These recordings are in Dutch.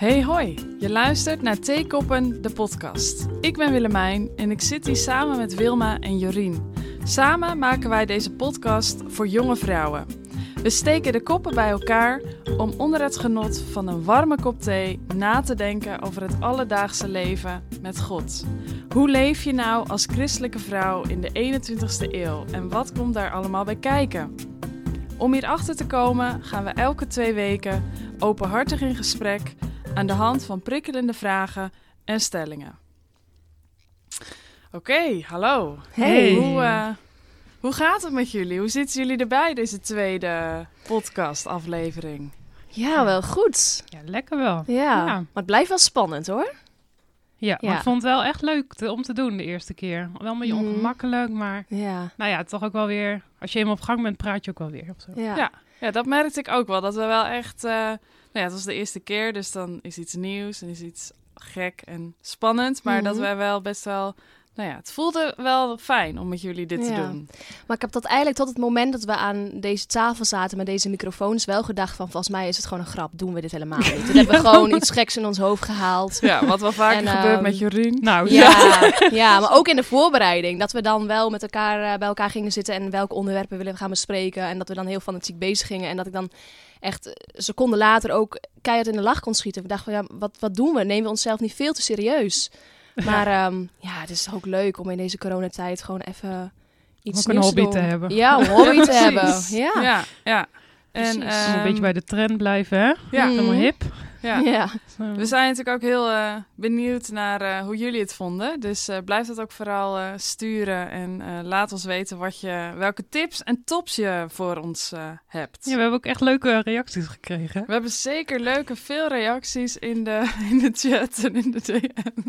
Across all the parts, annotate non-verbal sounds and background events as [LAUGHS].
Hey hoi, je luistert naar Theekoppen, de podcast. Ik ben Willemijn en ik zit hier samen met Wilma en Jorien. Samen maken wij deze podcast voor jonge vrouwen. We steken de koppen bij elkaar om onder het genot van een warme kop thee na te denken over het alledaagse leven met God. Hoe leef je nou als christelijke vrouw in de 21ste eeuw en wat komt daar allemaal bij kijken? Om hierachter te komen gaan we elke twee weken openhartig in gesprek aan de hand van prikkelende vragen en stellingen. Oké, hallo. Hey. Hoe, eh, hoe gaat het met jullie? Hoe zitten jullie erbij deze tweede podcast-aflevering? Ja, wel goed. Ja, lekker wel. Ja. Ja. Maar het blijft wel spannend hoor. Ja, maar ik vond het wel echt leuk te- om te doen de eerste keer. Wel een beetje Mhm. ongemakkelijk, maar Ja. nou ja, toch ook wel weer... Als je helemaal op gang bent, praat je ook wel weer. Of zo. Ja. Ja. Ja, dat merkte ik ook wel. Dat we wel echt... eh, ja, het was de eerste keer, dus dan is iets nieuws en is iets gek en spannend. Maar dat Mhm. wij wel best wel... Nou ja, het voelde wel fijn om met jullie dit te doen. Maar ik heb dat eigenlijk tot het moment dat we aan deze tafel zaten met deze microfoons wel gedacht van volgens mij is het gewoon een grap. Doen we dit helemaal niet. Toen [LAUGHS] hebben we gewoon iets geks in ons hoofd gehaald. Ja, wat wel vaker En, gebeurt ehm, met Jorien. Nou, Ja, [LAUGHS] ja, maar ook in de voorbereiding. Dat we dan wel met elkaar eh, bij elkaar gingen zitten en welke onderwerpen willen we gaan bespreken. En dat we dan heel fanatiek bezig gingen. En dat ik dan echt eh, seconden later ook keihard in de lach kon schieten. Ik dacht van ja, wat, wat doen we? Nemen we onszelf niet veel te serieus? [LAUGHS] Maar ehm, ja, het is ook leuk om in deze coronatijd gewoon even iets Ook een nieuws hobby doen. te hebben. Ja, een hobby [LAUGHS] Ja, te hebben. Ja. ja. ja. En, Precies. een ehm, beetje bij de trend blijven, hè? Ja, Mm. Helemaal hip. ja. Ja. We zijn natuurlijk ook heel eh, benieuwd naar eh, hoe jullie het vonden. Dus eh, blijf dat ook vooral eh, sturen en eh, laat ons weten wat je, welke tips en tops je voor ons eh, hebt. Ja, we hebben ook echt leuke reacties gekregen. We hebben zeker leuke, veel reacties in de, [LAUGHS] in de chat en in de DM.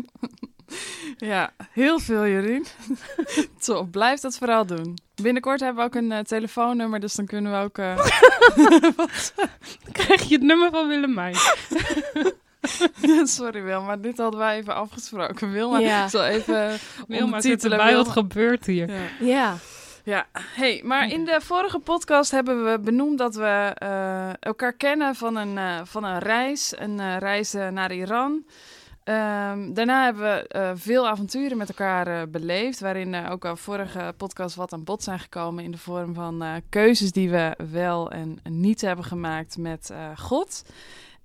[LAUGHS] ja, heel veel, Jorien. [LAUGHS] Top, blijf dat vooral doen. Binnenkort hebben we ook een eh, telefoonnummer, dus dan kunnen we ook... eh, [LAUGHS] Dan krijg je het nummer van Willemijn. Sorry Wil, maar dit hadden wij even afgesproken. Wil, maar Ja. zal even Wilma zit erbij, wat Wilma. gebeurt hier? Ja. Ja. Ja, hey, maar in de vorige podcast hebben we benoemd dat we eh, elkaar kennen van een, eh, van een reis, een eh, reis eh, naar Iran. Ehm, daarna hebben we eh, veel avonturen met elkaar eh, beleefd, waarin eh, ook al vorige podcast wat aan bod zijn gekomen in de vorm van eh, keuzes die we wel en niet hebben gemaakt met eh, God.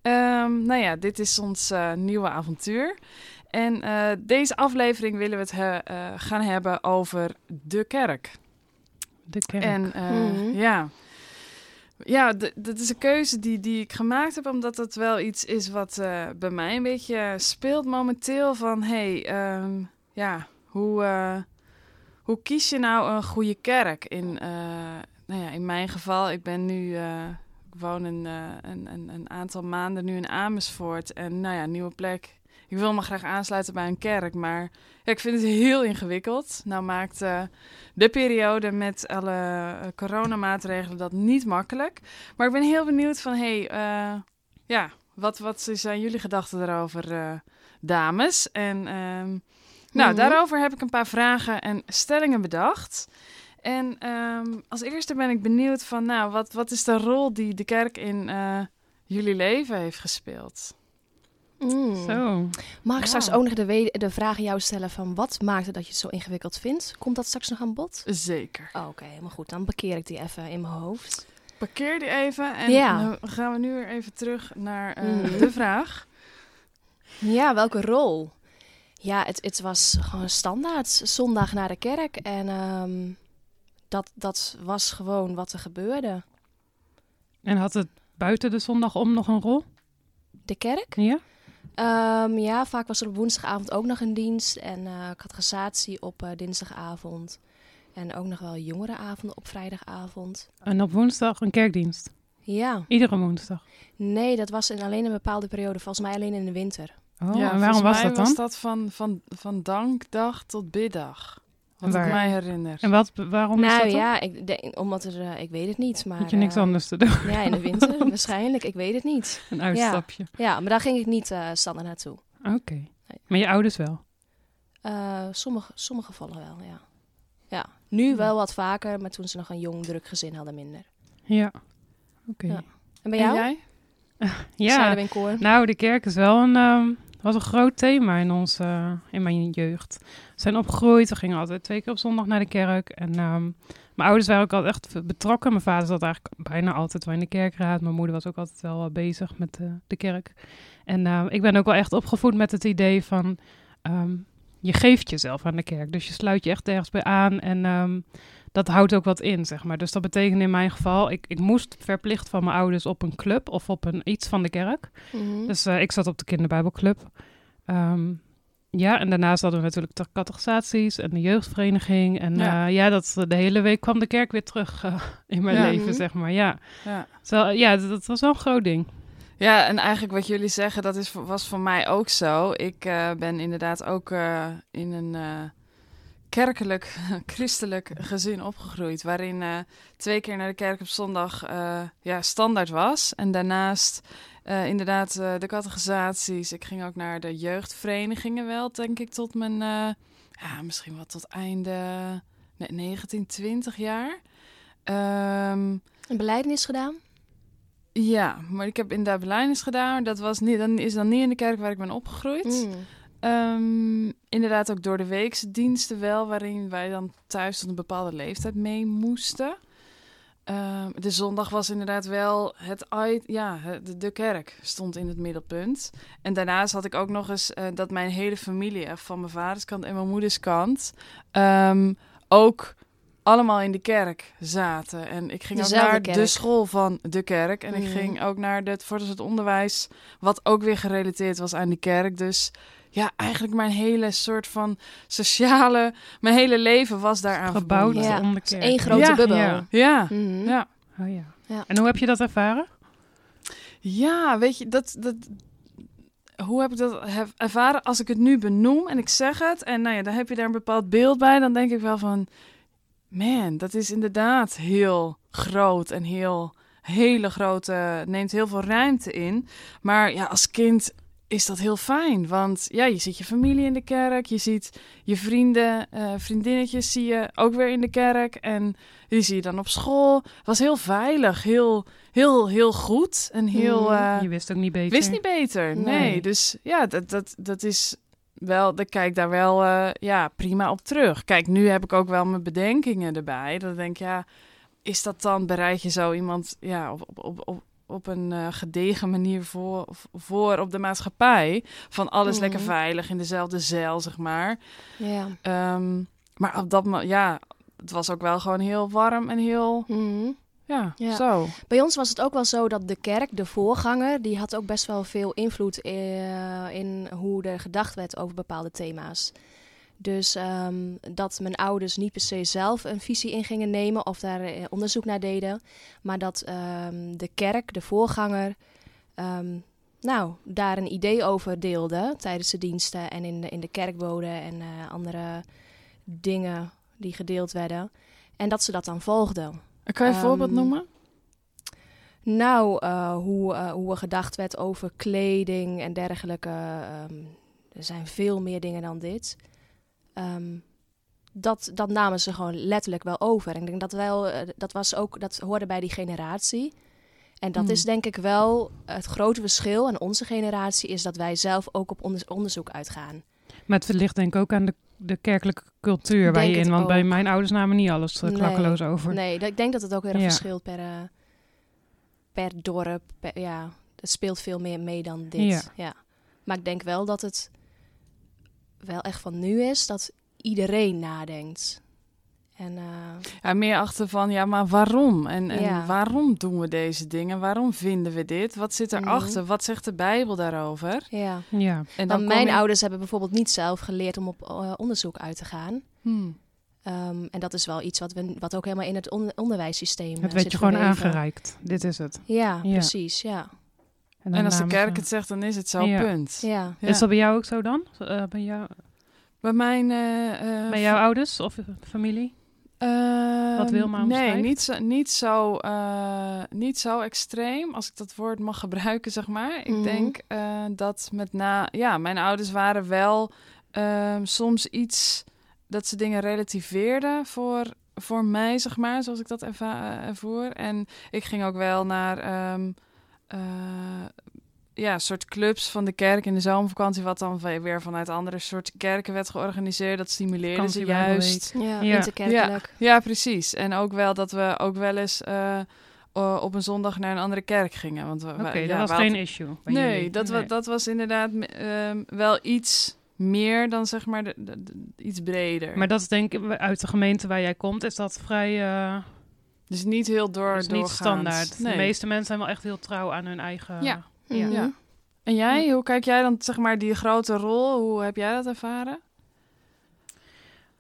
Ehm, nou ja, dit is ons eh, nieuwe avontuur. En eh, deze aflevering willen we het he- eh, gaan hebben over de kerk. De kerk. En eh, Mhm. ja, ja dat is een keuze die, die ik gemaakt heb, omdat het wel iets is wat eh, bij mij een beetje speelt momenteel. Van hey, ehm, ja, hoe, eh, hoe kies je nou een goede kerk? In, eh, nou ja, in mijn geval, ik ben nu. ik woon een, een, een, een aantal maanden nu in Amersfoort. En nou ja, nieuwe plek. Ik wil me graag aansluiten bij een kerk, maar ja, ik vind het heel ingewikkeld. Nou maakt eh, de periode met alle eh, coronamaatregelen dat niet makkelijk. Maar ik ben heel benieuwd van, hey, eh, ja, wat, wat zijn jullie gedachten daarover, dames? En ehm, nou, Mhm. daarover heb ik een paar vragen en stellingen bedacht. En ehm, als eerste ben ik benieuwd van, nou, wat, wat is de rol die de kerk in jullie leven heeft gespeeld? Mm. Zo. Mag ik Ja. straks ook nog de, de vraag aan jou stellen van wat maakt het dat je het zo ingewikkeld vindt? Komt dat straks nog aan bod? Zeker. Oh, Oké, helemaal goed. Dan parkeer ik die even in mijn hoofd. Parkeer die even en Ja. dan gaan we nu weer even terug naar eh, Mhm. de vraag. Ja, welke rol? Ja, het, het was gewoon standaard. Zondag naar de kerk. En ehm, dat, dat was gewoon wat er gebeurde. En had het buiten de zondag om nog een rol? De kerk? Ja? Ehm, ja, vaak was er op woensdagavond ook nog een dienst. En eh catechisatie op eh, dinsdagavond. En ook nog wel jongerenavonden op vrijdagavond. En op woensdag een kerkdienst. Ja, Iedere woensdag. nee, dat was in alleen een bepaalde periode. Volgens mij alleen in de winter. Oh, ja, en waarom was dat dan? was dat van, van, van dankdag tot biddag. Wat Waar? ik mij herinner. En wat, waarom is nou dat dan? ja, ik denk, omdat er, eh, ik weet het niet. Maar, Had je niks eh, anders te doen? Ja, in de winter [LAUGHS] waarschijnlijk. Ik weet het niet. Een uitstapje. Ja, maar daar ging ik niet eh standaard naartoe. Oké. Maar je ouders wel? Eh, sommige, sommige vallen wel, ja. Ja, nu wel wat vaker, maar toen ze nog een jong, druk gezin hadden, minder. Ja. Oké. Ja. En bij En jou? jij? [LAUGHS] Ja, nou, de kerk is wel een, ehm, was een groot thema in, ons, eh, in mijn jeugd. We zijn opgegroeid, we gingen altijd twee keer op zondag naar de kerk. En ehm, mijn ouders waren ook altijd echt betrokken. Mijn vader zat eigenlijk bijna altijd wel in de kerkraad. Mijn moeder was ook altijd wel eh, bezig met de, de kerk. En eh, ik ben ook wel echt opgevoed met het idee van... ehm, je geeft jezelf aan de kerk. Dus je sluit je echt ergens bij aan en... ehm, dat houdt ook wat in, zeg maar. Dus dat betekent in mijn geval, ik, ik moest verplicht van mijn ouders op een club of op een iets van de kerk. Mhm. Dus eh, ik zat op de kinderbijbelclub. Ehm, ja, en daarnaast hadden we natuurlijk de catechisaties en de jeugdvereniging. En Ja. ja, ja dat, de hele week kwam de kerk weer terug eh, [LAUGHS] in mijn Ja. leven, Mhm. zeg maar. Ja, Ja. Zo, ja dat, dat was wel een groot ding. Ja, en eigenlijk wat jullie zeggen, dat is, was voor mij ook zo. Ik eh, ben inderdaad ook eh, in een eh, kerkelijk, [LAUGHS] christelijk gezin opgegroeid. Waarin eh, twee keer naar de kerk op zondag eh, ja, standaard was. En daarnaast eh, inderdaad de catechisaties. Ik ging ook naar de jeugdverenigingen wel, denk ik, tot mijn... ja, misschien wel tot einde nee, 19, 20 jaar. Ehm Een beleidenis gedaan? ja, maar ik heb in Dublijn gedaan. Dat was niet, dan is dan niet in de kerk waar ik ben opgegroeid. Mm. Ehm, inderdaad ook door de weekse diensten wel, waarin wij dan thuis tot een bepaalde leeftijd mee moesten. Ehm, de zondag was inderdaad wel het, ja, de, kerk stond in het middelpunt. En daarnaast had ik ook nog eens eh, dat mijn hele familie, eh, van mijn vaders kant en mijn moeders kant, ehm, ook allemaal in de kerk zaten. En ik ging ook Dezelfde naar de school van de kerk. En ik Mhm. ging ook naar het voortgezet onderwijs, wat ook weer gerelateerd was aan die kerk. Dus ja, eigenlijk mijn hele soort van sociale, mijn hele leven was daaraan Gebouwd. Ja, om de één grote Ja, bubbel. ja. Ja, Mhm. ja. Oh, ja. Ja. En hoe heb je dat ervaren? Ja, weet je, dat, dat, hoe heb ik dat heb ervaren? Als ik het nu benoem en ik zeg het, en nou ja, dan heb je daar een bepaald beeld bij, dan denk ik wel van, man, dat is inderdaad heel groot en heel, hele grote, neemt heel veel ruimte in. Maar ja, als kind is dat heel fijn, want ja, je ziet je familie in de kerk, je ziet je vrienden, eh, vriendinnetjes zie je ook weer in de kerk en die zie je dan op school. Het was heel veilig, heel, heel, heel goed en heel... Mhm. eh, je wist ook niet beter. Wist niet beter, nee. Nee. Dus ja, dat, dat, dat is wel, ik kijk daar wel eh, ja, prima op terug. Kijk, nu heb ik ook wel mijn bedenkingen erbij. Dat ik denk, ja, is dat dan, bereid je zo iemand ja, op, op, op, op, op een eh, gedegen manier voor, voor op de maatschappij? Van alles Mhm. lekker veilig in dezelfde zeil, zeg maar. Ja. Ehm, maar op dat moment, ja, het was ook wel gewoon heel warm en heel, Mhm. ja, Ja. zo. Bij ons was het ook wel zo dat de kerk, de voorganger, die had ook best wel veel invloed eh, in hoe er gedacht werd over bepaalde thema's. Dus ehm, dat mijn ouders niet per se zelf een visie in gingen nemen of daar eh, onderzoek naar deden, maar dat ehm, de kerk, de voorganger, ehm, nou, daar een idee over deelde tijdens de diensten en in de, in de kerkboden en eh, andere dingen die gedeeld werden. En dat ze dat dan volgden. Kan je een voorbeeld noemen? Nou, eh, hoe, hoe er gedacht werd over kleding en dergelijke. er zijn veel meer dingen dan dit. Ehm, dat, dat namen ze gewoon letterlijk wel over. En ik denk dat wel, eh, dat was ook, dat hoorde bij die generatie. En dat Hmm. is denk ik wel het grote verschil aan onze generatie, is dat wij zelf ook op onder- onderzoek uitgaan. Maar het ligt denk ik ook aan de, de kerkelijke cultuur waar je in. Want bij mijn ouders namen niet alles Nee. klakkeloos over. Nee, ik denk dat het ook weer een Ja. verschilt per, eh, per dorp. per- ja, het speelt veel meer mee dan dit. Ja. Ja. Maar ik denk wel dat het wel echt van nu is dat iedereen nadenkt. En eh, Ja, meer achter van, ja, maar waarom? En, en Ja. waarom doen we deze dingen? Waarom vinden we dit? Wat zit Mhm. erachter? Wat zegt de Bijbel daarover? ja. Ja, En kom mijn je- ouders hebben bijvoorbeeld niet zelf geleerd om op eh, onderzoek uit te gaan. Hmm. Ehm, en dat is wel iets wat, we, wat ook helemaal in het on- onderwijssysteem het eh, werd zit je gewoon aangereikt. Dit is het. Ja, Ja. precies. Ja. En als de kerk het zegt, dan is het zo, Ja. punt. Ja. Ja. Is dat bij jou ook zo dan? Eh, bij, jou, Bij mijn... eh, eh, bij jouw ouders of familie? Ehm, Wat Wilma Nee, omschrijft? niet zo, niet, zo, eh, niet zo extreem, als ik dat woord mag [LAUGHS] gebruiken, zeg maar. Ik Mhm. denk eh, dat met na... Ja, mijn ouders waren wel ehm, soms iets... Dat ze dingen relativeerden voor, voor mij, zeg maar, zoals ik dat ervoer. En ik ging ook wel naar... ehm, eh, ja, een soort clubs van de kerk in de zomervakantie, wat dan we- weer vanuit andere soorten kerken werd georganiseerd. Dat stimuleerde ze juist. Ja, Ja. interkerkelijk. Ja, precies. En ook wel dat we ook wel eens eh, op een zondag naar een andere kerk gingen. Want we, Oké, we- dat ja, was we geen issue. bij Nee, jullie. dat, Nee. dat was inderdaad ehm, wel iets meer dan zeg maar de, de- de- iets breder. Maar dat is denk ik uit de gemeente waar jij komt, is dat vrij uh, dus niet heel door is niet standaard. Nee. De meeste mensen zijn wel echt heel trouw aan hun eigen. Ja. Ja. Mhm. Ja. En jij, hoe kijk jij dan zeg maar die grote rol? Hoe heb jij dat ervaren?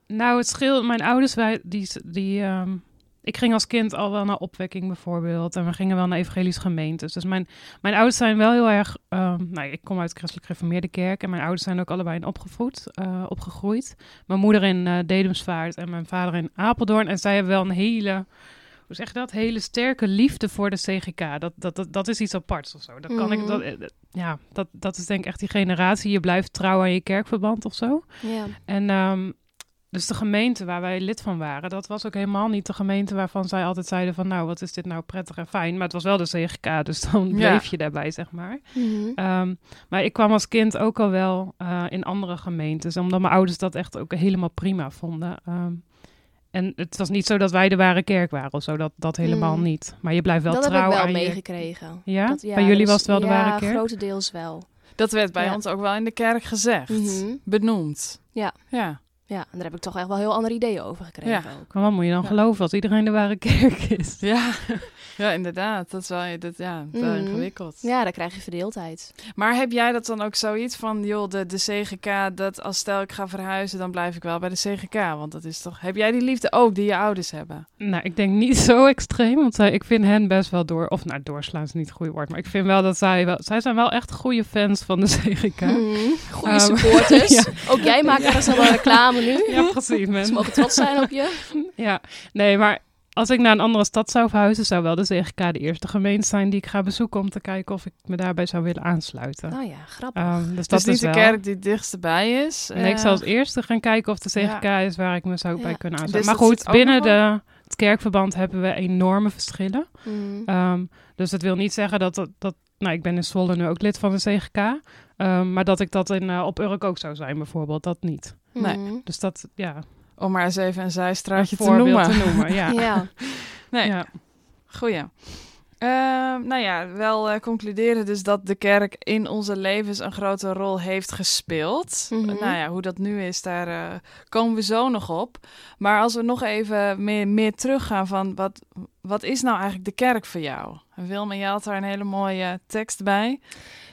Nou, het scheelt. Mijn ouders, wij, die, die, ehm, ik ging als kind al wel naar opwekking bijvoorbeeld. En we gingen wel naar evangelische gemeentes. Dus mijn, mijn ouders zijn wel heel erg... ehm, nou, ik kom uit de christelijk gereformeerde kerk. En mijn ouders zijn ook allebei in opgevoed, eh, opgegroeid. Mijn moeder in eh Dedemsvaart en mijn vader in Apeldoorn. En zij hebben wel een hele... Hoe zeg je dat? Hele sterke liefde voor de CGK. Dat, dat, dat, dat is iets aparts of zo. Dat kan ik... Mhm. Dat, eh, ja, dat, dat is denk ik echt die generatie. Je blijft trouw aan je kerkverband of zo. Ja. En ehm, dus de gemeente waar wij lid van waren, dat was ook helemaal niet de gemeente waarvan zij altijd zeiden van nou, wat is dit nou prettig en fijn. Maar het was wel de CGK, dus dan Ja. bleef je daarbij, zeg maar. Mhm. Ehm, maar ik kwam als kind ook al wel eh, in andere gemeentes, omdat mijn ouders dat echt ook helemaal prima vonden. Ehm, en het was niet zo dat wij de ware kerk waren of zo, dat, dat helemaal Mm. niet. Maar je blijft wel dat heb trouw ik wel aan je... meegekregen. Ja? Dat- Bij jullie dus- was het wel de ja, ware kerk? grotendeels wel. Dat werd bij Ja. ons ook wel in de kerk gezegd. Mhm. Benoemd. Ja. Ja. Ja, en daar heb ik toch echt wel heel andere ideeën over gekregen Ja. ook. Maar wat moet je dan Ja. geloven als iedereen de ware kerk is? Ja. [LAUGHS] ja, inderdaad. Dat is wel, dat, ja, wel Mhm. ingewikkeld. Ja, dan krijg je verdeeldheid. Maar heb jij dat dan ook zoiets van, joh, de, de CGK, dat als stel ik ga verhuizen, dan blijf ik wel bij de CGK? Want dat is toch... Heb jij die liefde ook die je ouders hebben? Nou, ik denk niet [LAUGHS] zo extreem, want zij, ik vind hen best wel door... Of nou, doorslaan is niet het goede woord, maar ik vind wel dat zij wel... Zij zijn wel echt goede fans van de [LAUGHS] CGK. Mhm. Goeie Ehm, supporters. ja. Ook jij maakt er eens wel een nu. Ja, precies, Ze mogen trots zijn op je. [LAUGHS] Ja, nee, maar als ik naar een andere stad zou verhuizen... zou wel de CGK de eerste gemeente zijn die ik ga bezoeken... om te kijken of ik me daarbij zou willen aansluiten. Oh ja, grappig. Ehm, dus Dat dat is de wel... kerk die het dichtst bij is. En ik Eh, zou als eerste gaan kijken of de CGK Ja. is waar ik me zou bij kunnen Dus aansluiten. maar goed, binnen de, het kerkverband hebben we enorme verschillen. Mhm. Ehm, dus dat wil niet zeggen dat, dat, dat... Nou, ik ben in Zwolle nu ook lid van de CGK. Ehm, maar dat ik dat in, eh, op Urk ook zou zijn bijvoorbeeld, dat niet. Nee. Mhm. Dus dat, ja, Om maar eens even een zijstraatje een te voorbeeld noemen. te noemen. Ja. [LAUGHS] Ja. Nee, Ja. goeie. Ehm, nou ja, wel eh, concluderen dus dat de kerk in onze levens een grote rol heeft gespeeld. Mhm. Nou ja, hoe dat nu is, daar eh, komen we zo nog op. Maar als we nog even meer, meer teruggaan van wat, wat is nou eigenlijk de kerk voor jou? En Wilma, je had daar een hele mooie tekst bij.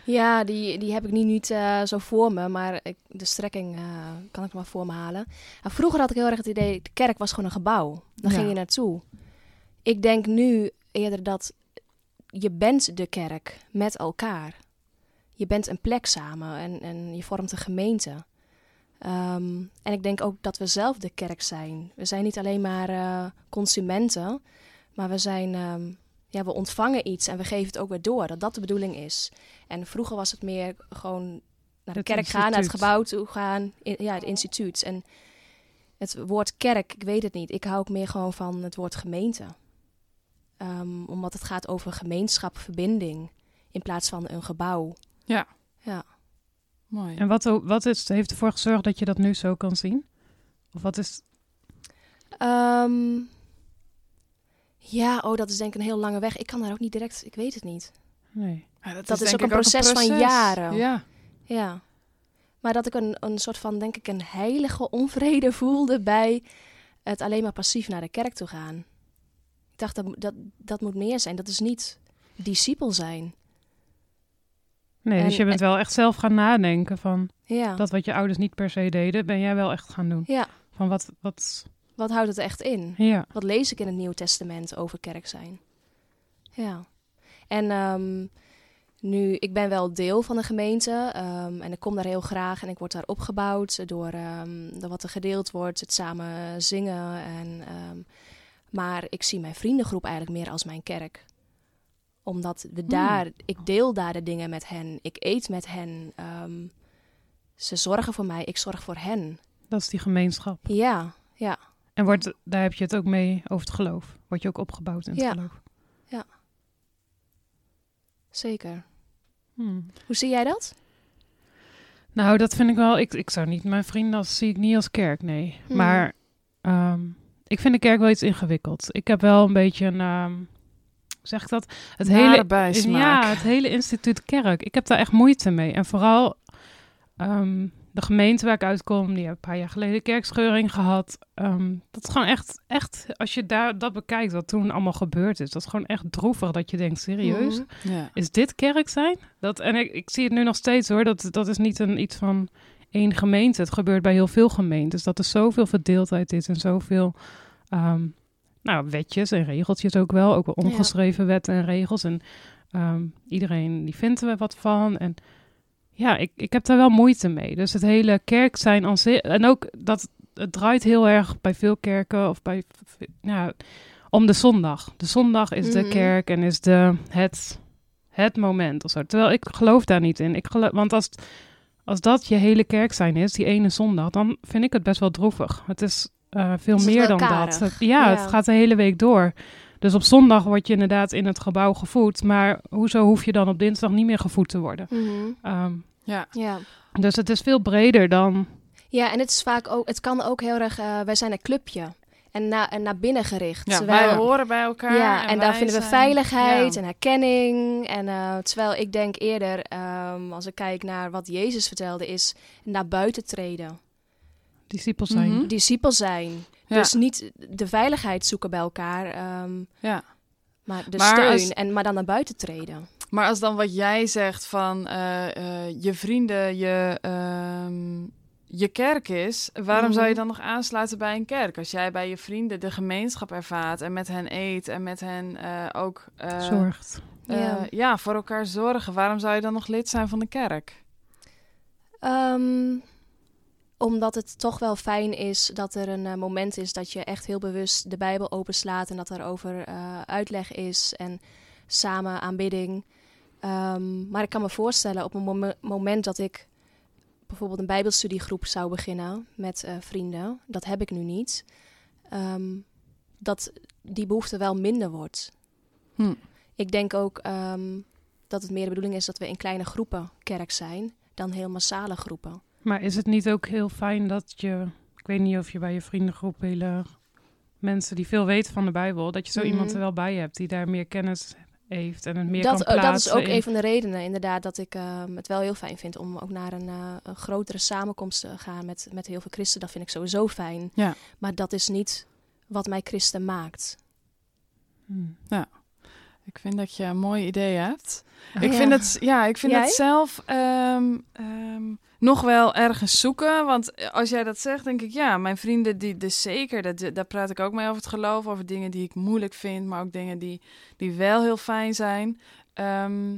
Ja, die, die heb ik nu niet eh, zo voor me, maar ik, de strekking eh, kan ik wel voor me halen. Nou, vroeger had ik heel erg het idee, de kerk was gewoon een gebouw. Daar Ja. ging je naartoe. Ik denk nu eerder dat je bent de kerk met elkaar. Je bent een plek samen en, en je vormt een gemeente. Ehm, en ik denk ook dat we zelf de kerk zijn. We zijn niet alleen maar eh, consumenten, maar we zijn... ehm, ja, we ontvangen iets en we geven het ook weer door. Dat dat de bedoeling is. En vroeger was het meer gewoon naar de Het kerk gaan, naar het gebouw toe gaan. In, ja, het instituut. En het woord kerk, ik weet het niet. Ik hou ook meer gewoon van het woord gemeente. Ehm, omdat het gaat over gemeenschap, verbinding. In plaats van een gebouw. Ja. Ja. Mooi. En wat, wat is, heeft ervoor gezorgd dat je dat nu zo kan zien? Of wat is... Ehm, ja, oh, dat is denk ik een heel lange weg. Ik kan daar ook niet direct, ik weet het niet. Nee. Ja, dat is ook een proces van jaren. Ja. Ja. Maar dat ik een, een soort van, denk ik, een heilige onvrede voelde bij het alleen maar passief naar de kerk toe gaan. Ik dacht, dat, dat, dat moet meer zijn. Dat is niet discipel zijn. Nee, En- dus je bent wel echt zelf gaan nadenken van... Ja. dat wat je ouders niet per se deden, ben jij wel echt gaan doen. ja. Van wat... wat Wat houdt het echt in? ja. Wat lees ik in het Nieuwe Testament over kerk zijn? Ja. En ehm, nu, ik ben wel deel van de gemeente ehm, en ik kom daar heel graag en ik word daar opgebouwd door, ehm, door wat er gedeeld wordt, het samen zingen. En, maar ik zie mijn vriendengroep eigenlijk meer als mijn kerk omdat we daar, ik deel daar de dingen met hen, ik eet met hen. ze zorgen voor mij, ik zorg voor hen. Dat is die gemeenschap. Ja, ja. En wordt, daar heb je het ook mee over het geloof. Word je ook opgebouwd in het Ja. geloof. Zeker. Hmm. Hoe zie jij dat? Nou, dat vind ik wel. Ik, ik zou niet mijn vrienden als zie ik niet als kerk, nee. Hmm. Maar ehm, ik vind de kerk wel iets ingewikkeld. Ik heb wel een beetje een. ehm, zeg ik dat? Het hele bijsmaak. Ja, het hele instituut kerk. Ik heb daar echt moeite mee. En vooral ehm, de gemeente waar ik uitkom, die heeft een paar jaar geleden kerkscheuring gehad. Ehm, dat is gewoon echt, echt, als je daar dat bekijkt, wat toen allemaal gebeurd is, dat is gewoon echt droevig dat je denkt, serieus? Mhm. Ja. Is dit kerk zijn? Dat, en ik, ik zie het nu nog steeds hoor, dat, dat is niet een, iets van één gemeente. Het gebeurt bij heel veel gemeentes, dat er zoveel verdeeldheid is en zoveel... ehm, nou, wetjes en regeltjes ook wel. Ook wel Ja. ongeschreven wetten en regels. En ehm, iedereen die vindt er wat van. En ja, ik, ik heb daar wel moeite mee. Dus het hele kerk zijn aan zich... En ook dat het draait heel erg bij veel kerken of bij... Ja, om de zondag. De zondag is de Mhm. kerk en is de, het, het moment of zo. Terwijl ik geloof daar niet in. Ik geloof, want als, als dat je hele kerk zijn is, die ene zondag, dan vind ik het best wel droevig. Het is eh, veel Het meer dan karig. dat. Het- ja, Ja. het gaat de hele week door. Dus op zondag word je inderdaad in het gebouw gevoed. Maar hoezo hoef je dan op dinsdag niet meer gevoed te worden? Mhm. Ehm, Ja. Ja. dus het is veel breder dan... ja, en het is vaak ook, het kan ook heel erg, eh, wij zijn een clubje. En, na, en naar binnen gericht. Ja, terwijl- wij horen bij elkaar. Ja, en, daar vinden we zijn- veiligheid Ja. en herkenning. En eh, terwijl ik denk eerder, ehm, als ik kijk naar wat Jezus vertelde, is naar buiten treden. Discipels zijn. Mhm. Discipel zijn. Ja. Dus niet de veiligheid zoeken bij elkaar, ehm, ja. maar de Maar steun. als- En, maar dan naar buiten treden. Maar als dan wat jij zegt van eh, eh, je vrienden, je, ehm, je kerk is, waarom zou je Mhm. dan nog aansluiten bij een kerk? Als jij bij je vrienden de gemeenschap ervaart en met hen eet en met hen eh, ook eh, Zorgt. eh, Ja. ja. voor elkaar zorgen, waarom zou je dan nog lid zijn van de kerk? Ehm, omdat het toch wel fijn is dat er een eh, moment is dat je echt heel bewust de Bijbel openslaat en dat er over eh, uitleg is en samen aanbidding. Ehm, maar ik kan me voorstellen op een mom- moment dat ik bijvoorbeeld een Bijbelstudiegroep zou beginnen met eh, vrienden, dat heb ik nu niet, ehm, dat die behoefte wel minder wordt. Hm. Ik denk ook ehm, dat het meer de bedoeling is dat we in kleine groepen kerk zijn dan heel massale groepen. Maar is het niet ook heel fijn dat je... Ik weet niet of je bij je vriendengroep hele mensen die veel weten van de Bijbel... dat je zo iemand Mhm. er wel bij hebt die daar meer kennis heeft en het meer dat, kan eh, plaatsen. dat is ook in- een van de redenen, inderdaad, dat ik ehm, het wel heel fijn vind om ook naar een, eh, een grotere samenkomst te gaan met, met heel veel christen. Dat vind ik sowieso fijn. Ja. Maar dat is niet wat mij christen maakt. Hmm. Ik vind dat je een mooi idee hebt. Ah, Ik Ja. vind het, ja, ik vind Jij? het zelf ehm, ehm, nog wel ergens zoeken. Want als jij dat zegt, denk ik, ja, mijn vrienden, die, dus zeker, dat, daar praat ik ook mee over het geloof, over dingen die ik moeilijk vind, maar ook dingen die, die wel heel fijn zijn. Ehm,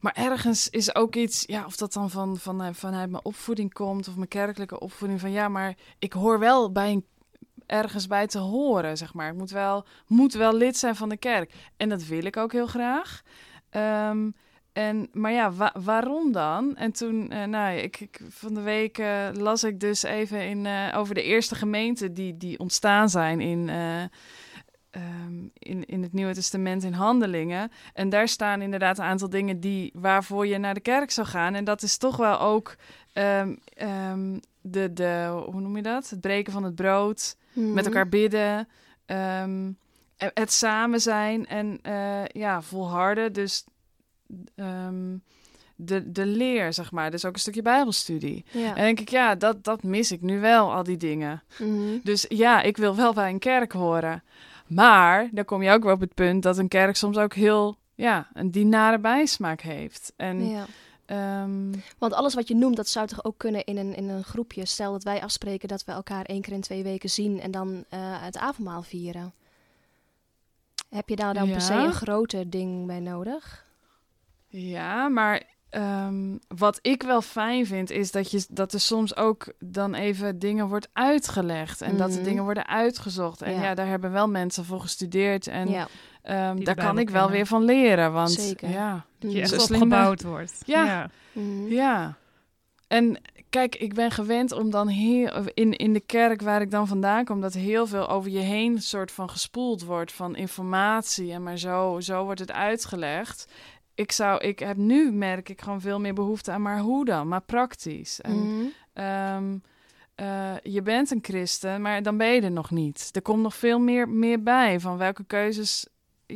maar ergens is ook iets, ja, of dat dan van, van, eh, vanuit mijn opvoeding komt, of mijn kerkelijke opvoeding, van ja, maar ik hoor wel bij een, ergens bij te horen, zeg maar. Ik moet wel, moet wel lid zijn van de kerk. En dat wil ik ook heel graag. Ehm, en, maar ja, wa- waarom dan? En toen, eh, nou, ik, ik, van de week eh, las ik dus even in, eh, over de eerste gemeenten die, die ontstaan zijn in, eh, ehm, in, in het Nieuwe Testament in Handelingen. En daar staan inderdaad een aantal dingen die, waarvoor je naar de kerk zou gaan. En dat is toch wel ook ehm, de, de, hoe noem je dat? Het breken van het brood met Mhm. elkaar bidden, ehm, het samen zijn en eh, ja, volharden. Dus ehm, de, de leer, zeg maar. Dus ook een stukje bijbelstudie. Ja. En denk ik, ja, dat, dat mis ik nu wel, al die dingen. Mhm. Dus ja, ik wil wel bij een kerk horen. Maar dan kom je ook weer op het punt dat een kerk soms ook heel, ja, een dienare bijsmaak heeft. En ja. Ehm, Want alles wat je noemt, dat zou toch ook kunnen in een, in een groepje. Stel dat wij afspreken dat we elkaar één keer in twee weken zien en dan eh, het avondmaal vieren. Heb je daar dan per se een groter ding bij nodig? Ja, maar ehm, wat ik wel fijn vind, is dat, je, dat er soms ook dan even dingen wordt uitgelegd. En dat er Mhm. dingen worden uitgezocht. En Ja. ja. daar hebben wel mensen voor gestudeerd. En ja. ehm, daar kan ik wel weer van leren. Want Zeker. ja, Dat je echt opgebouwd wordt. Ja. Mhm. ja. En kijk, ik ben gewend om dan heel, in, in de kerk waar ik dan vandaan kom, dat heel veel over je heen soort van gespoeld wordt van informatie. En maar zo, zo wordt het uitgelegd. ik zou, ik heb nu merk ik gewoon veel meer behoefte aan, maar hoe dan? Maar praktisch. En, Mhm. ehm, eh, je bent een christen, maar dan ben je er nog niet. Er komt nog veel meer, meer bij van welke keuzes,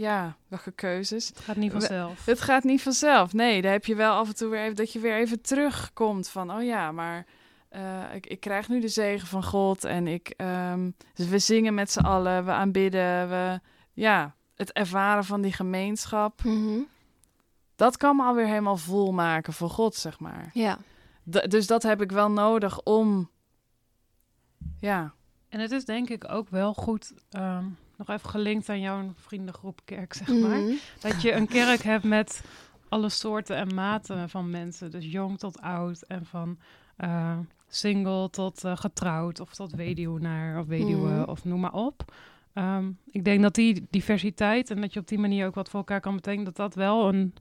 ja, welke keuzes. Het gaat niet vanzelf. Het gaat niet vanzelf. Nee, daar heb je wel af en toe weer even dat je weer even terugkomt van, oh ja, maar eh, ik, ik krijg nu de zegen van God en ik, ehm, dus we zingen met z'n allen, we aanbidden, we, ja, het ervaren van die gemeenschap. Mhm. Dat kan me alweer helemaal vol maken voor God, zeg maar. Ja. D- dus dat heb ik wel nodig om, ja, En het is denk ik ook wel goed, ehm, nog even gelinkt aan jouw vriendengroep kerk, zeg maar. Mhm. Dat je een kerk hebt met alle soorten en maten van mensen. Dus jong tot oud en van eh, single tot eh, getrouwd of tot weduwnaar of weduwe Mhm. of noem maar op. Ehm, ik denk dat die diversiteit en dat je op die manier ook wat voor elkaar kan betekenen, dat dat wel een,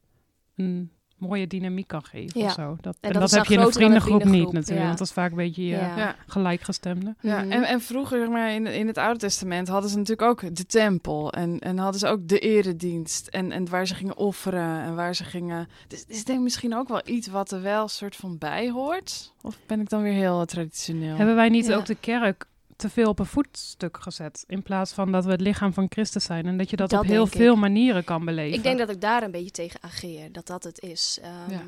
een mooie dynamiek kan geven Ja. of zo. Dat, en dat heb je in een een vriendengroep niet natuurlijk, ja. want dat is vaak een beetje je Ja. gelijkgestemde. Ja, en, en vroeger, zeg maar, in, in het Oude Testament hadden ze natuurlijk ook de tempel. En, en hadden ze ook de eredienst. En, en waar ze gingen offeren en waar ze gingen... Dus, dus ik denk misschien ook wel iets wat er wel soort van bij hoort. Of ben ik dan weer heel traditioneel? Hebben wij niet Ja. ook de kerk te veel op een voetstuk gezet? In plaats van dat we het lichaam van Christus zijn. En dat je dat, Dat op heel ik. veel manieren kan beleven. Ik denk dat ik daar een beetje tegen ageer, dat dat het is. Ehm, Ja.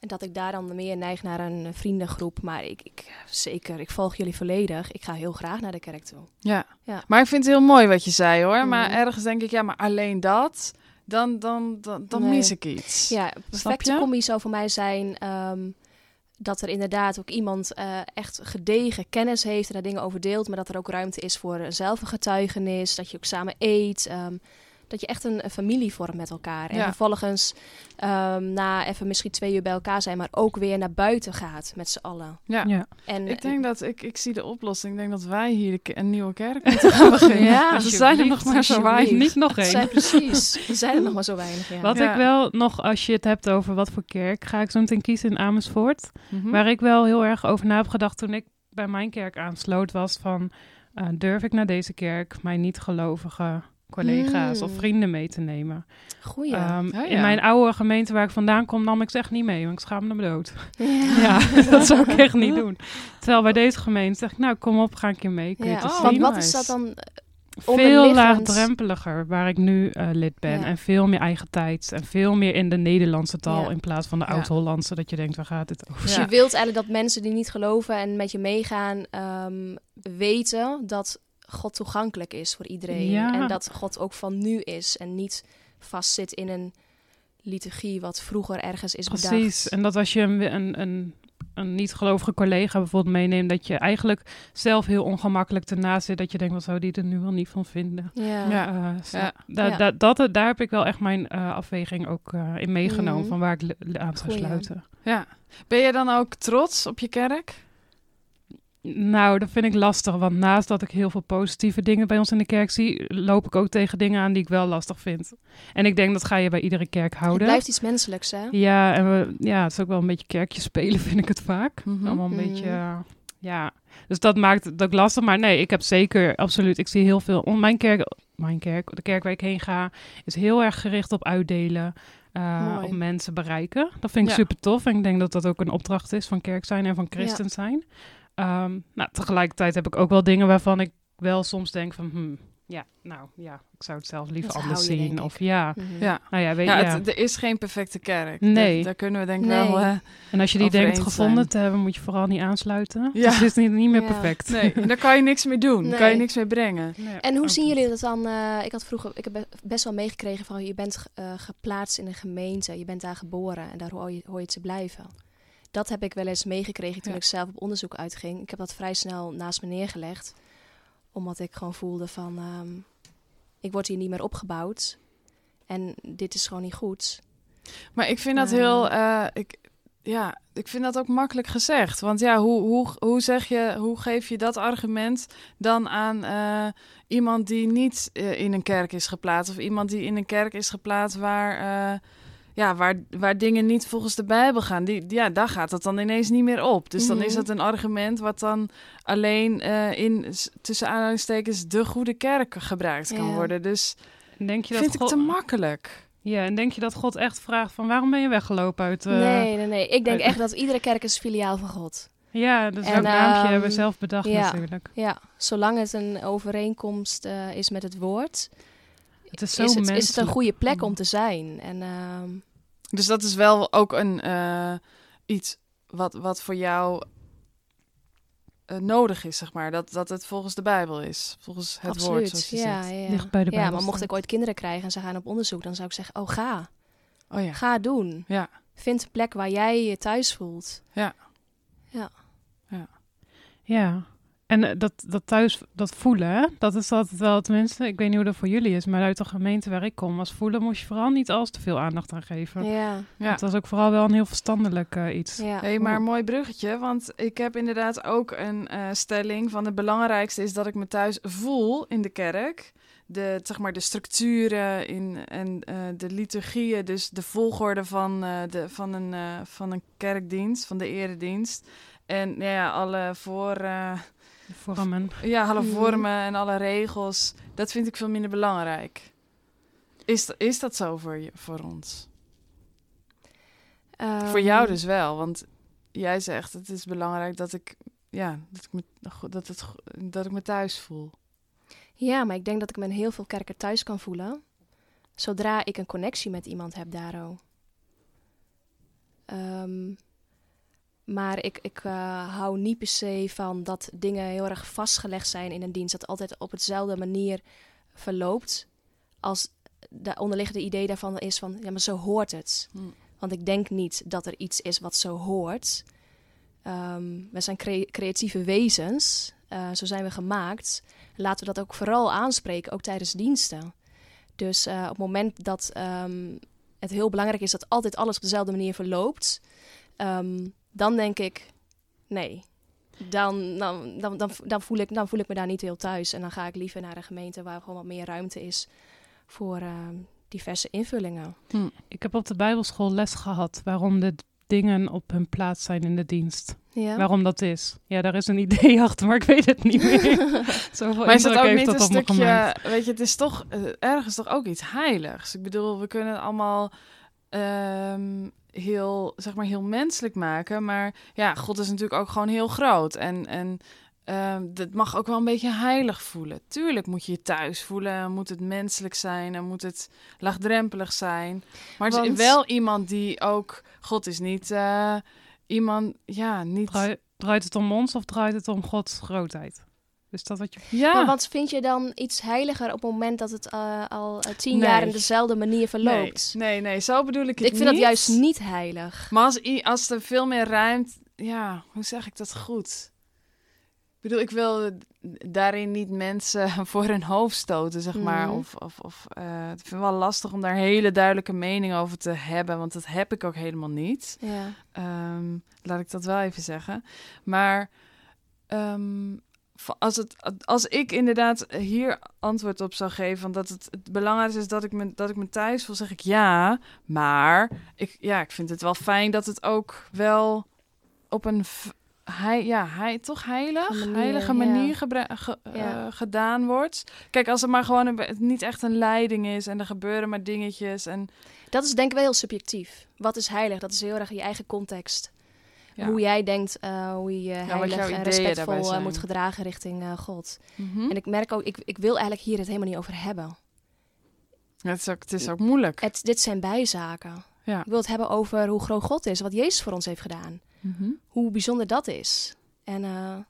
En dat ik daar dan meer neig naar een vriendengroep. Maar ik, ik, zeker, ik volg jullie volledig. Ik ga heel graag naar de kerk toe. Ja. Ja. maar ik vind het heel mooi wat je zei hoor. Maar Mhm. ergens denk ik, ja, maar alleen dat, dan, dan, dan, dan Nee. mis ik iets. Ja, perfecte combi zou voor mij zijn ehm, dat er inderdaad ook iemand eh, echt gedegen kennis heeft en daar dingen over deelt, maar dat er ook ruimte is voor zelf een getuigenis, dat je ook samen eet, ehm, dat je echt een, een familie vormt met elkaar. En Ja. vervolgens ehm, na even misschien twee uur bij elkaar zijn, maar ook weer naar buiten gaat met z'n allen. Ja. Ja. En Ik denk dat ik, ik zie de oplossing. Ik denk dat wij hier een nieuwe kerk moeten gaan [LAUGHS] beginnen. Ja, ze zijn er nog maar zo weinig. Niet nog één. zijn precies, er zijn er nog maar zo weinig. Ja. Wat Ja. ik wel nog, als je het hebt over wat voor kerk, ga ik zo meteen kiezen in Amersfoort. Mhm. Waar ik wel heel erg over na heb gedacht toen ik bij mijn kerk aansloot, was van eh, durf ik naar deze kerk mijn niet-gelovige collega's Mm. of vrienden mee te nemen? Goeie. Ehm, Oh, ja. In mijn oude gemeente waar ik vandaan kom, nam ik ze echt niet mee, want ik schaamde me dood. ja. [LAUGHS] [LAUGHS] Ja, [LAUGHS] dat zou ik echt niet doen. Terwijl bij deze gemeente zeg ik, nou kom op, ga een keer mee. Kun je Ja. Oh, zien? wat is dat dan? veel onderliggend- laagdrempeliger waar ik nu eh, lid ben. Ja. En veel meer eigen tijd. En veel meer in de Nederlandse taal in plaats van de oud-Hollandse. Dat je denkt, waar gaat het over? Dus je wilt eigenlijk dat mensen die niet geloven en met je meegaan, ehm, weten dat God toegankelijk is voor iedereen. Ja. En dat God ook van nu is en niet vastzit in een liturgie wat vroeger ergens is Precies. bedacht. En dat als je een, een, een, een niet-gelovige collega bijvoorbeeld meeneemt... dat je eigenlijk zelf heel ongemakkelijk ernaast zit. Dat je denkt, wat zou die er nu wel niet van vinden? Ja. Ja. Eh, Ja. da- Ja. da- dat, daar heb ik wel echt mijn eh, afweging ook eh, in meegenomen. Mhm. Van waar ik aan zou sluiten. Ja. Ben je dan ook trots op je kerk? Nou, dat vind ik lastig. Want naast dat ik heel veel positieve dingen bij ons in de kerk zie, loop ik ook tegen dingen aan die ik wel lastig vind. En ik denk dat ga je bij iedere kerk Het houden. blijft iets menselijks, hè? Ja, en we, ja, het is ook wel een beetje kerkje spelen, [LAUGHS] vind ik het vaak. Mhm. Allemaal een Mhm. beetje, eh, ja. Dus dat maakt het ook lastig. Maar nee, ik heb zeker, absoluut, ik zie heel veel. om- Mijn kerk, mijn kerk, de kerk waar ik heen ga, is heel erg gericht op uitdelen. eh, Mooi. op mensen bereiken. Dat vind ik Ja. super tof. En ik denk dat dat ook een opdracht is van kerk zijn en van christen zijn. Ehm, nou, tegelijkertijd heb ik ook wel dingen waarvan ik wel soms denk van... hmm, ja, nou ja, ik zou het zelf liever Dat anders zien. Of ja, Mhm. Ja. nou ja, weet Ja, je. het- er is geen perfecte kerk. Nee. Daar, daar kunnen we denk ik Nee. wel... eh, En als je die denkt gevonden zijn. te hebben, moet je vooral niet aansluiten. Ja. Dus het is niet, niet meer Ja. perfect. nee, [LAUGHS] daar kan je niks mee doen. Daar kan je Nee. niks mee brengen. Nee, En hoe zien jullie dat dan? eh, ik had vroeger, ik heb be- best wel meegekregen van je bent eh, geplaatst in een gemeente, je bent daar geboren en daar hoor je, hoor je te blijven. Dat heb ik wel eens meegekregen toen Ja. ik zelf op onderzoek uitging. Ik heb dat vrij snel naast me neergelegd, omdat ik gewoon voelde van ehm, ik word hier niet meer opgebouwd en dit is gewoon niet goed. Maar ik vind dat Ja. heel... eh, ik, ja, ik vind dat ook makkelijk gezegd. Want ja, hoe, hoe, hoe zeg je... Hoe geef je dat argument dan aan eh, iemand die niet eh, in een kerk is geplaatst... of iemand die in een kerk is geplaatst waar... ja, waar, waar dingen niet volgens de Bijbel gaan. Die, ja, daar gaat het dan ineens niet meer op. Dus dan is Mhm. het een argument wat dan alleen eh, in, tussen aanhalingstekens, de goede kerk gebruikt kan worden. Dus Denk je dat vind ik te makkelijk. Ja, en denk je dat God echt vraagt van waarom ben je weggelopen uit... eh, nee, nee, nee. Ik denk echt dat iedere kerk is filiaal van God. Ja, dus En, welk naampje hebben we zelf bedacht ja. natuurlijk. Ja, zolang het een overeenkomst eh, is met het woord, Het is zo is het, is het een goede plek om te zijn. En ehm, Dus dat is wel ook een eh, iets wat, wat voor jou eh, nodig is, zeg maar. Dat, dat het volgens de Bijbel is. Volgens het woord, zoals je ja, zegt. ja. Dicht bij de ja, Bijbel maar mocht ik ooit kinderen krijgen en ze gaan op onderzoek, dan zou ik zeggen, oh ga. Oh ja. Ga doen. Ja. Vind een plek waar jij je thuis voelt. Ja. En eh, dat, dat thuis, dat voelen, dat is altijd wel, tenminste, ik weet niet hoe dat voor jullie is, maar uit de gemeente waar ik kom, als voelen moest je vooral niet al te veel aandacht aan geven. Ja, ja. Het was ook vooral wel een heel verstandelijk eh, iets. ja. Hey, maar een mooi bruggetje, want ik heb inderdaad ook een eh, stelling van het belangrijkste is dat ik me thuis voel in de kerk. De, zeg maar, de structuren in, en eh, de liturgieën, dus de volgorde van, eh, de, van, een, eh, van een kerkdienst, van de eredienst. En nou ja, alle voor, Vormen. ja, alle Mhm. vormen en alle regels, dat vind ik veel minder belangrijk. Is, dat- is dat zo voor, je, voor ons? Voor jou Ehm, dus wel, want jij zegt het is belangrijk dat ik, ja, dat ik me, dat het, dat ik me thuis voel. Ja, maar ik denk dat ik me in heel veel kerken thuis kan voelen. Zodra ik een connectie met iemand heb daarover. Ehm, maar ik, ik eh, hou niet per se van dat dingen heel erg vastgelegd zijn in een dienst. Dat altijd op hetzelfde manier verloopt. Als de onderliggende idee daarvan is van, ja, maar zo hoort het. Hm. Want ik denk niet dat er iets is wat zo hoort. Ehm, we zijn cre- creatieve wezens. eh, zo zijn we gemaakt. Laten we dat ook vooral aanspreken, ook tijdens diensten. Dus eh, op het moment dat ehm, het heel belangrijk is dat altijd alles op dezelfde manier verloopt, ehm, dan denk ik, nee. Dan, dan, dan, dan, dan, voel ik, dan voel ik me daar niet heel thuis. En dan ga ik liever naar een gemeente waar gewoon wat meer ruimte is voor ehm, diverse invullingen. Ik heb op de Bijbelschool les gehad waarom de dingen op hun plaats zijn in de dienst. Ja? Waarom dat is. Ja, daar is een idee [LAUGHS] achter, maar ik weet het niet meer. [LAUGHS] Zoveel Maar is dat ook heeft niet dat een stukje, gemaakt. weet je, het is toch eh, ergens toch ook iets heiligs. Ik bedoel, we kunnen allemaal ehm, heel, zeg maar, heel menselijk maken, maar ja, God is natuurlijk ook gewoon heel groot en en ehm dat mag ook wel een beetje heilig voelen. Tuurlijk moet je je thuis voelen, en moet het menselijk zijn en moet het laagdrempelig zijn. Maar het is wel iemand die ook, God is niet eh, iemand, ja, niet. Draai- draait het om ons of draait het om Gods grootheid? Is dat wat je... Ja. Maar wat vind je dan iets heiliger op het moment dat het eh, al eh, tien Nee. jaar in dezelfde manier verloopt? Nee, nee, nee, zo bedoel ik het ik vind dat niet. juist niet heilig. Maar als, als er veel meer ruimte... Ja, hoe zeg ik dat goed? Ik bedoel, ik wil daarin niet mensen [LAUGHS] voor hun hoofd stoten, zeg maar. Mhm. Of, of, of eh, ik vind het wel lastig om daar hele duidelijke mening over te hebben. Want dat heb ik ook helemaal niet. Ja. Ehm, laat ik dat wel even zeggen. Maar ehm, als, het, als ik inderdaad hier antwoord op zou geven... van dat het, het belangrijkste is dat ik, me, dat ik me thuis voel, zeg ik ja. Maar ik, ja, ik vind het wel fijn dat het ook wel op een... Hei, ja, hij, toch heilig? Manier, heilige manier gebra- ge- Ja. eh, gedaan wordt. Kijk, als het maar gewoon een, niet echt een leiding is en er gebeuren maar dingetjes en Dat is denk ik wel heel subjectief. Wat is heilig? Dat is heel erg je eigen context. Ja. Hoe jij denkt, eh, hoe je heilig jouw en respectvol eh, moet gedragen richting eh, God. Mhm. En ik merk ook, ik, ik wil eigenlijk hier het helemaal niet over hebben. Ja, het, is ook, het is ook moeilijk. Het, dit zijn bijzaken. Ja. Ik wil het hebben over hoe groot God is, wat Jezus voor ons heeft gedaan. Mhm. Hoe bijzonder dat is. En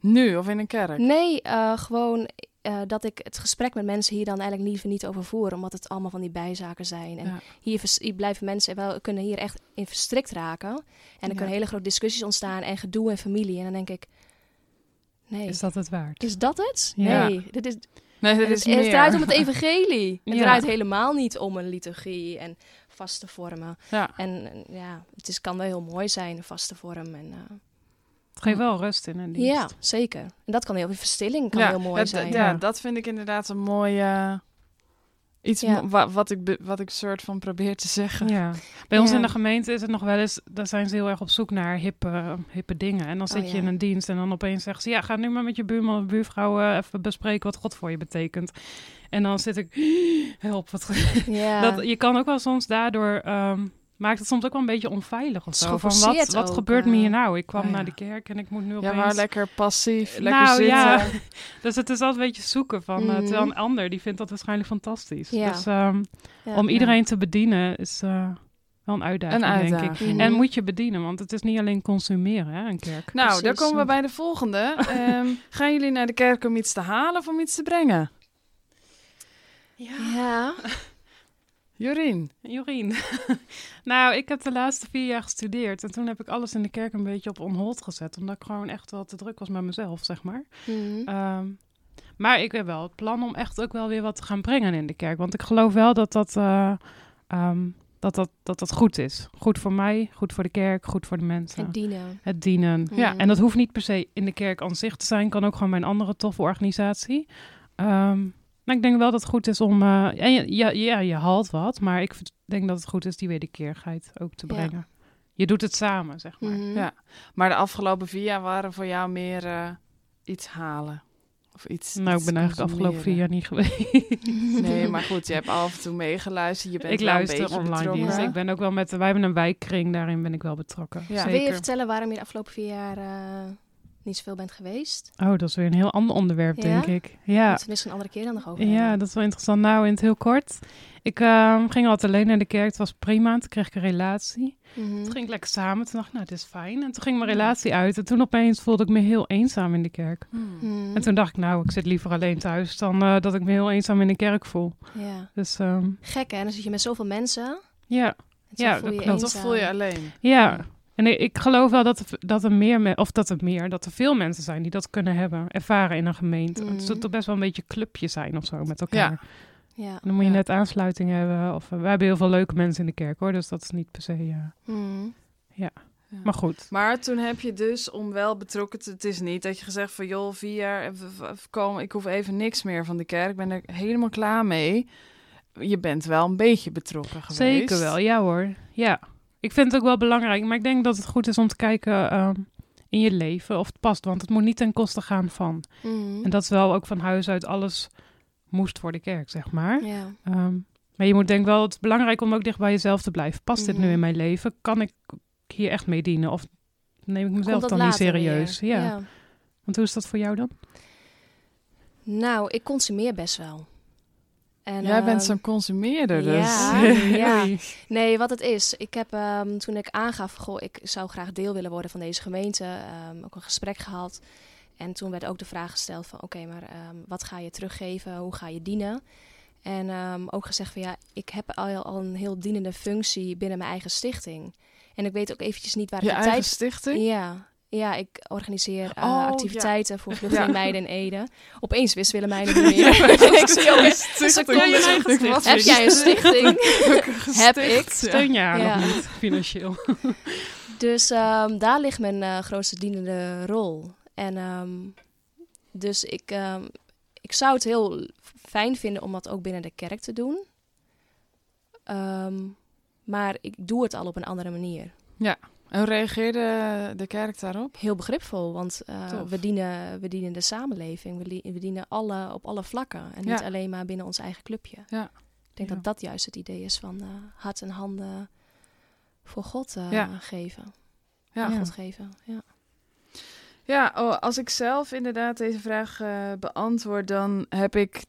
Nu of in een kerk? Nee, gewoon eh, dat ik het gesprek met mensen hier dan eigenlijk liever niet over voer, omdat het allemaal van die bijzaken zijn. En Ja. hier, blijven mensen wel kunnen hier echt in verstrikt raken. En er Ja. kunnen hele grote discussies ontstaan en gedoe en familie. En dan denk ik, nee, Is dat het waard? is dat het? Ja. Nee, dit is, Nee, dat het, is het meer. draait om het evangelie. [LAUGHS] Het Ja. draait helemaal niet om een liturgie en vaste vormen. Ja. En eh, ja, het is, kan wel heel mooi zijn, een vaste vorm. En, eh, Het geeft wel rust in een dienst. ja, zeker. En dat kan heel veel verstilling kan ja, heel mooi het- zijn. Ja, Ja. dat vind ik inderdaad een mooie... Iets Ja. wa- wat, ik be- wat ik soort van probeer te zeggen. Ja. Bij ons in de gemeente is het nog wel eens, daar zijn ze heel erg op zoek naar hippe, hippe dingen. En dan zit Oh, je ja. in een dienst en dan opeens zeggen ze, ja, ga nu maar met je buurman of buurvrouw eh, even bespreken wat God voor je betekent. En dan zit ik, help, wat Ja. [LAUGHS] dat, je kan ook wel soms daardoor, ehm, maakt het soms ook wel een beetje onveilig of zo. Van wat, wat ook, gebeurt me eh. hier nou? Ik kwam Oh, ja. naar de kerk en ik moet nu Ja, opeens... maar lekker passief, lekker nou zitten. ja, [LAUGHS] dus het is altijd een beetje zoeken van, eh, terwijl een ander die vindt dat waarschijnlijk fantastisch. Ja. Dus ehm, Ja. om iedereen te bedienen is eh, wel een uitdaging, Een denk ik. En moet je bedienen, want het is niet alleen consumeren, hè, een kerk. Nou, daar Precies. komen we bij de volgende. [LAUGHS] Ehm, gaan jullie naar de kerk om iets te halen of om iets te brengen? Ja. [LAUGHS] Jorien. Jorien. [LAUGHS] nou, ik heb de laatste vier jaar gestudeerd. En toen heb ik alles in de kerk een beetje op on-hold gezet. Omdat ik gewoon echt wel te druk was met mezelf, zeg maar. Mhm. Ehm, maar ik heb wel het plan om echt ook wel weer wat te gaan brengen in de kerk. Want ik geloof wel dat dat, eh, ehm, dat, dat, dat, dat goed is. Goed voor mij, goed voor de kerk, goed voor de mensen. Het dienen. Het dienen. Ja, Mhm. en dat hoeft niet per se in de kerk aan zich te zijn. Kan ook gewoon bij een andere toffe organisatie. Ehm, maar ik denk wel dat het goed is om... eh, en je, ja, ja, je haalt wat. Maar ik denk dat het goed is die wederkeerigheid ook te Ja. brengen. Je doet het samen, zeg maar. Mhm. Ja. Maar de afgelopen vier jaar waren voor jou meer eh, iets halen. Of iets. Nou, ik ben eigenlijk de afgelopen vier jaar niet geweest. Nee, maar goed, je hebt af en toe meegeluisterd. Je bent ik wel een luister beetje online betrokken. dienst. Ik ben ook wel met... Wij hebben een wijkkring, daarin ben ik wel betrokken. Ja. Wil je vertellen waarom je de afgelopen vier jaar eh, niet zoveel bent geweest? Oh, dat is weer een heel ander onderwerp, Ja? denk ik. Ja. We misschien een andere keer dan nog over Ja, hebben. dat is wel interessant. Nou, in het heel kort. Ik ehm, ging altijd alleen naar de kerk. Het was prima. Toen kreeg ik een relatie. Mhm. Toen ging ik lekker samen. Toen dacht ik, nou, dit is fijn. En toen ging mijn relatie uit. En toen opeens voelde ik me heel eenzaam in de kerk. Hmm. Mhm. En toen dacht ik, nou, ik zit liever alleen thuis dan eh, dat ik me heel eenzaam in de kerk voel. Ja. Dus ehm, Gek hè, dan zit je met zoveel mensen. ja, En Ja, voel je dat voel je alleen. ja. En ik, geloof wel dat er, dat er meer, me- of dat er meer, dat er veel mensen zijn die dat kunnen hebben, ervaren in een gemeente. Het Mhm. zou toch best wel een beetje clubje zijn of zo met elkaar. Ja. Ja. Dan moet je Ja. net aansluiting hebben. Of, eh, we hebben heel veel leuke mensen in de kerk hoor. Dus dat is niet per se. eh, Mhm. maar goed. Maar toen heb je dus, om wel betrokken te... Het is niet dat je gezegd van, joh, vier jaar eh, komen, ik hoef even niks meer van de kerk. Ik ben er helemaal klaar mee. Je bent wel een beetje betrokken geweest. Zeker wel, ja hoor. Ja. Ik vind het ook wel belangrijk. Maar ik denk dat het goed is om te kijken ehm, in je leven of het past. Want het moet niet ten koste gaan van. Mhm. En dat is wel ook van huis uit alles moest voor de kerk, zeg maar. Ja. Ehm, maar je moet denk wel, het is belangrijk om ook dicht bij jezelf te blijven. Past dit nu Mhm. in mijn leven? Kan ik hier echt mee dienen? Of neem ik mezelf dan niet serieus? weer. Ja. Want hoe is dat voor jou dan? Nou, ik consumeer best wel. En, Jij bent ehm, zo'n consumeerder dus. ja. [LAUGHS] Nee, wat het is. Ik heb ehm, toen ik aangaf, goh, ik zou graag deel willen worden van deze gemeente, ehm, ook een gesprek gehad. En toen werd ook de vraag gesteld van, oké, maar wat ga je teruggeven? Hoe ga je dienen? En ook gezegd van, ja, ik heb al, al een heel dienende functie binnen mijn eigen stichting. En ik weet ook eventjes niet waar Je ik de tijd... stichting? Ja, ja, ik organiseer eh, Oh, activiteiten voor Ja. vluchtelingenmeiden in Ede. Opeens wist Willemijn [LAUGHS] het niet meer. [LAUGHS] ik zie seconde. Ja, je eigen [LAUGHS] Heb jij een stichting? Heb ik. Steun je haar Ja. nog niet, financieel? Dus ehm, daar ligt mijn eh, grootste dienende rol. En ehm, dus ik, ehm, ik zou het heel fijn vinden om dat ook binnen de kerk te doen. Ehm, maar ik doe het al op een andere manier. En hoe reageerde de kerk daarop? Heel begripvol, want eh, we, dienen, we dienen de samenleving. We, dienen alle, op alle vlakken. En niet alleen maar binnen ons eigen clubje. Ja. Ik denk Ja. dat dat juist het idee is van eh, hart en handen voor God eh, geven. Ja. God geven, ja. Ja, oh, als ik zelf inderdaad deze vraag beantwoord, dan heb ik.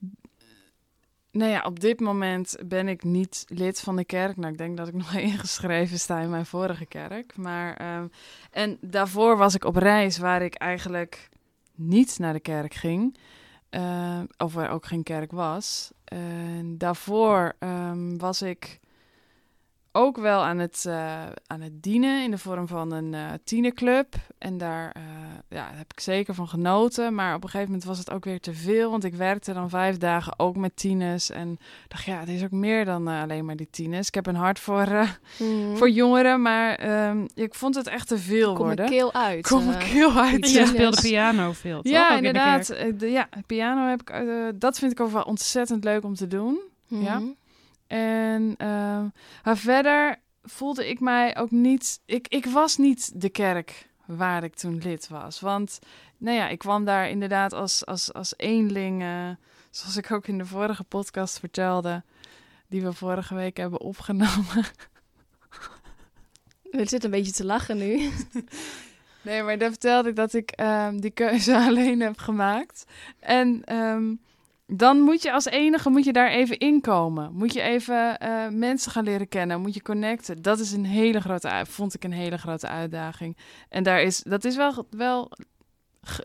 Nou ja, op dit moment ben ik niet lid van de kerk. Nou, ik denk dat ik [LAUGHS] nog ingeschreven sta in mijn vorige kerk. Maar, ehm, en daarvoor was ik op reis waar ik eigenlijk niet naar de kerk ging. eh, of waar ook geen kerk was. Daarvoor ehm, was ik ook wel aan het, eh, aan het dienen in de vorm van een eh tienerclub. En daar eh, ja, heb ik zeker van genoten. Maar op een gegeven moment was het ook weer te veel. Want ik werkte dan vijf dagen ook met tieners. En dacht, ja, het is ook meer dan alleen maar die tieners. Ik heb een hart voor, eh, voor jongeren. Maar ehm, ik vond het echt te veel Kom worden. mijn keel uit. Kom mijn eh. keel uit. Yes. speelde piano veel, toch? Ja, Ook in de inderdaad. kerk. Eh, de- ja, piano heb ik. eh, dat vind ik ook wel ontzettend leuk om te doen. Ja. En ehm, maar verder voelde ik mij ook niet. Ik, ik was niet de kerk waar ik toen lid was. Want nou ja, ik kwam daar inderdaad als, als, als eenling. eh, zoals ik ook in de vorige podcast vertelde. Die we vorige week hebben opgenomen. [LAUGHS] We zitten een beetje te lachen nu. [LAUGHS] Nee, maar daar vertelde ik dat ik ehm, die keuze [LAUGHS] alleen heb gemaakt. En ehm, dan moet je als enige moet je daar even inkomen. Moet je even eh, mensen gaan leren kennen. Moet je connecten. Dat is een hele grote, vond ik een hele grote uitdaging. En daar is, dat is wel, wel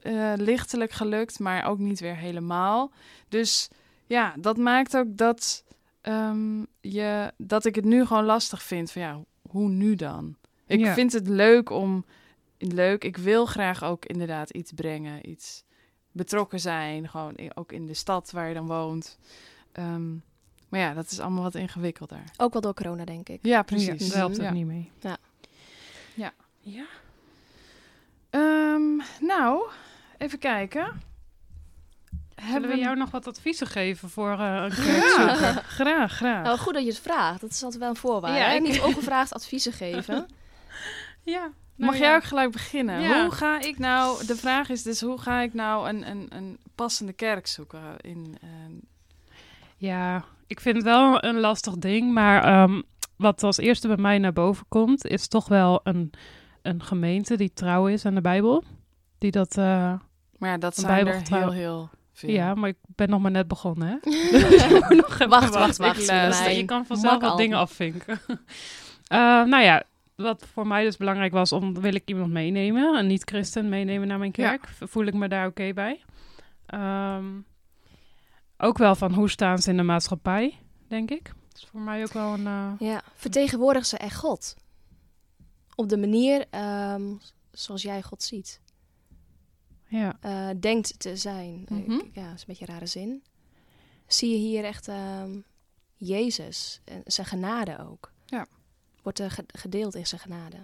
eh, lichtelijk gelukt, maar ook niet weer helemaal. Dus ja, dat maakt ook dat, ehm, je, dat ik het nu gewoon lastig vind. Van ja, hoe nu dan? Ik Ja. vind het leuk om leuk. Ik wil graag ook inderdaad iets brengen, iets betrokken zijn, gewoon ook in de stad waar je dan woont. Ehm, maar ja, dat is allemaal wat ingewikkelder. Ook wel door corona, denk ik. Ja, Ja, precies. daar helpt het Ja. niet mee. Ja. Ja. Ja. Ehm, nou, even kijken. Hebben we jou nog wat adviezen geven voor eh, een [LAUGHS] Ja, kerkzoeker? graag, graag. Nou, goed dat je het vraagt. Dat is altijd wel een voorwaarde. Ja, ik- Niet ongevraagd adviezen geven. [LAUGHS] ja. Mag nou jij ja. ook gelijk beginnen? Ja. Hoe ga ik nou, de vraag is dus, hoe ga ik nou een, een, een passende kerk zoeken in... ehm, Ja, ik vind het wel een lastig ding. Maar ehm, wat als eerste bij mij naar boven komt, is toch wel een, een gemeente die trouw is aan de Bijbel. Die dat, eh, maar ja, dat zijn er heel, heel veel. ja, maar ik ben nog maar net begonnen, hè? [LAUGHS] [LAUGHS] wacht, wacht, wacht. je kan vanzelf wat al. dingen afvinken. [LAUGHS] Eh, nou ja, wat voor mij dus belangrijk was, om wil ik iemand meenemen, een niet-christen meenemen naar mijn kerk. Voel ik me daar oké bij. Ehm, ook wel van hoe staan ze in de maatschappij, denk ik. Dat is voor mij ook wel een... eh, Ja, vertegenwoordigen ze echt God? Op de manier ehm, zoals jij God ziet. ja. eh, denkt te zijn. Mhm. ja, dat is een beetje een rare zin. Zie je hier echt ehm, Jezus en zijn genade ook. Ja. Wordt er ge- gedeeld in zijn genade.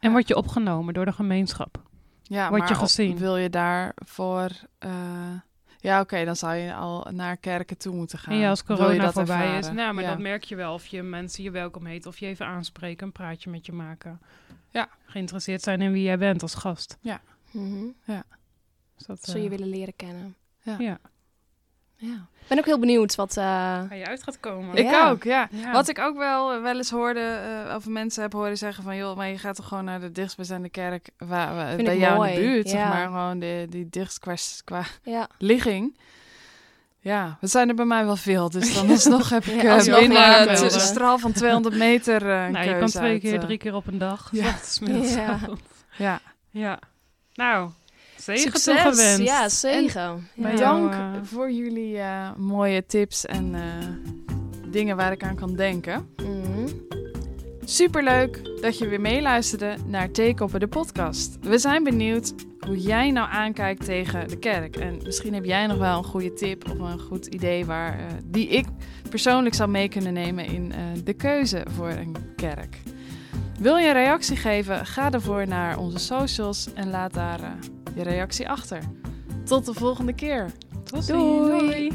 En word je opgenomen door de gemeenschap. Ja, Word maar je op- gezien? wil je daarvoor... eh ja, oké, dan zou je al naar kerken toe moeten gaan. en ja, als corona dat voorbij is. Nou, maar Ja. dat merk je wel. Of je mensen je welkom heet. Of je even aanspreken, een praatje met je maken. Ja. Geïnteresseerd zijn in wie jij bent als gast. Mhm. Dus dat, Zul je eh, willen leren kennen. ja. Ja. Ik ben ook heel benieuwd wat... eh, Waar je uit gaat komen. Ik Ja. ook, ja. Ja. Wat ik ook wel, wel eens hoorde, eh of mensen heb horen zeggen van... joh, maar je gaat toch gewoon naar de dichtstbijzijnde kerk waar, waar- Vind bij ik jou in de buurt, zeg ja. maar. Gewoon de, die dichtst qua, qua ja. ligging. Ja, we zijn er bij mij wel veel. Dus dan [LAUGHS] alsnog heb ik Ja, eh, binnen een straal van 200 meter eh, een [LAUGHS] nou, je kan twee uit, keer, eh, drie keer op een dag. Ja. [LAUGHS] Ja. Ja. Ja, ja. Nou, zegen toegewenst. Ja, zegen. Ja. dank eh, voor jullie eh, mooie tips en eh, dingen waar ik aan kan denken. Mhm. Superleuk dat je weer meeluisterde naar Theekoppen de podcast. We zijn benieuwd hoe jij nou aankijkt tegen de kerk. En misschien heb jij nog wel een goede tip of een goed idee waar, eh, die ik persoonlijk zou mee kunnen nemen in eh, de keuze voor een kerk. Wil je een reactie geven? Ga ervoor naar onze socials en laat daar eh, je reactie achter. Tot de volgende keer. Tot Doei.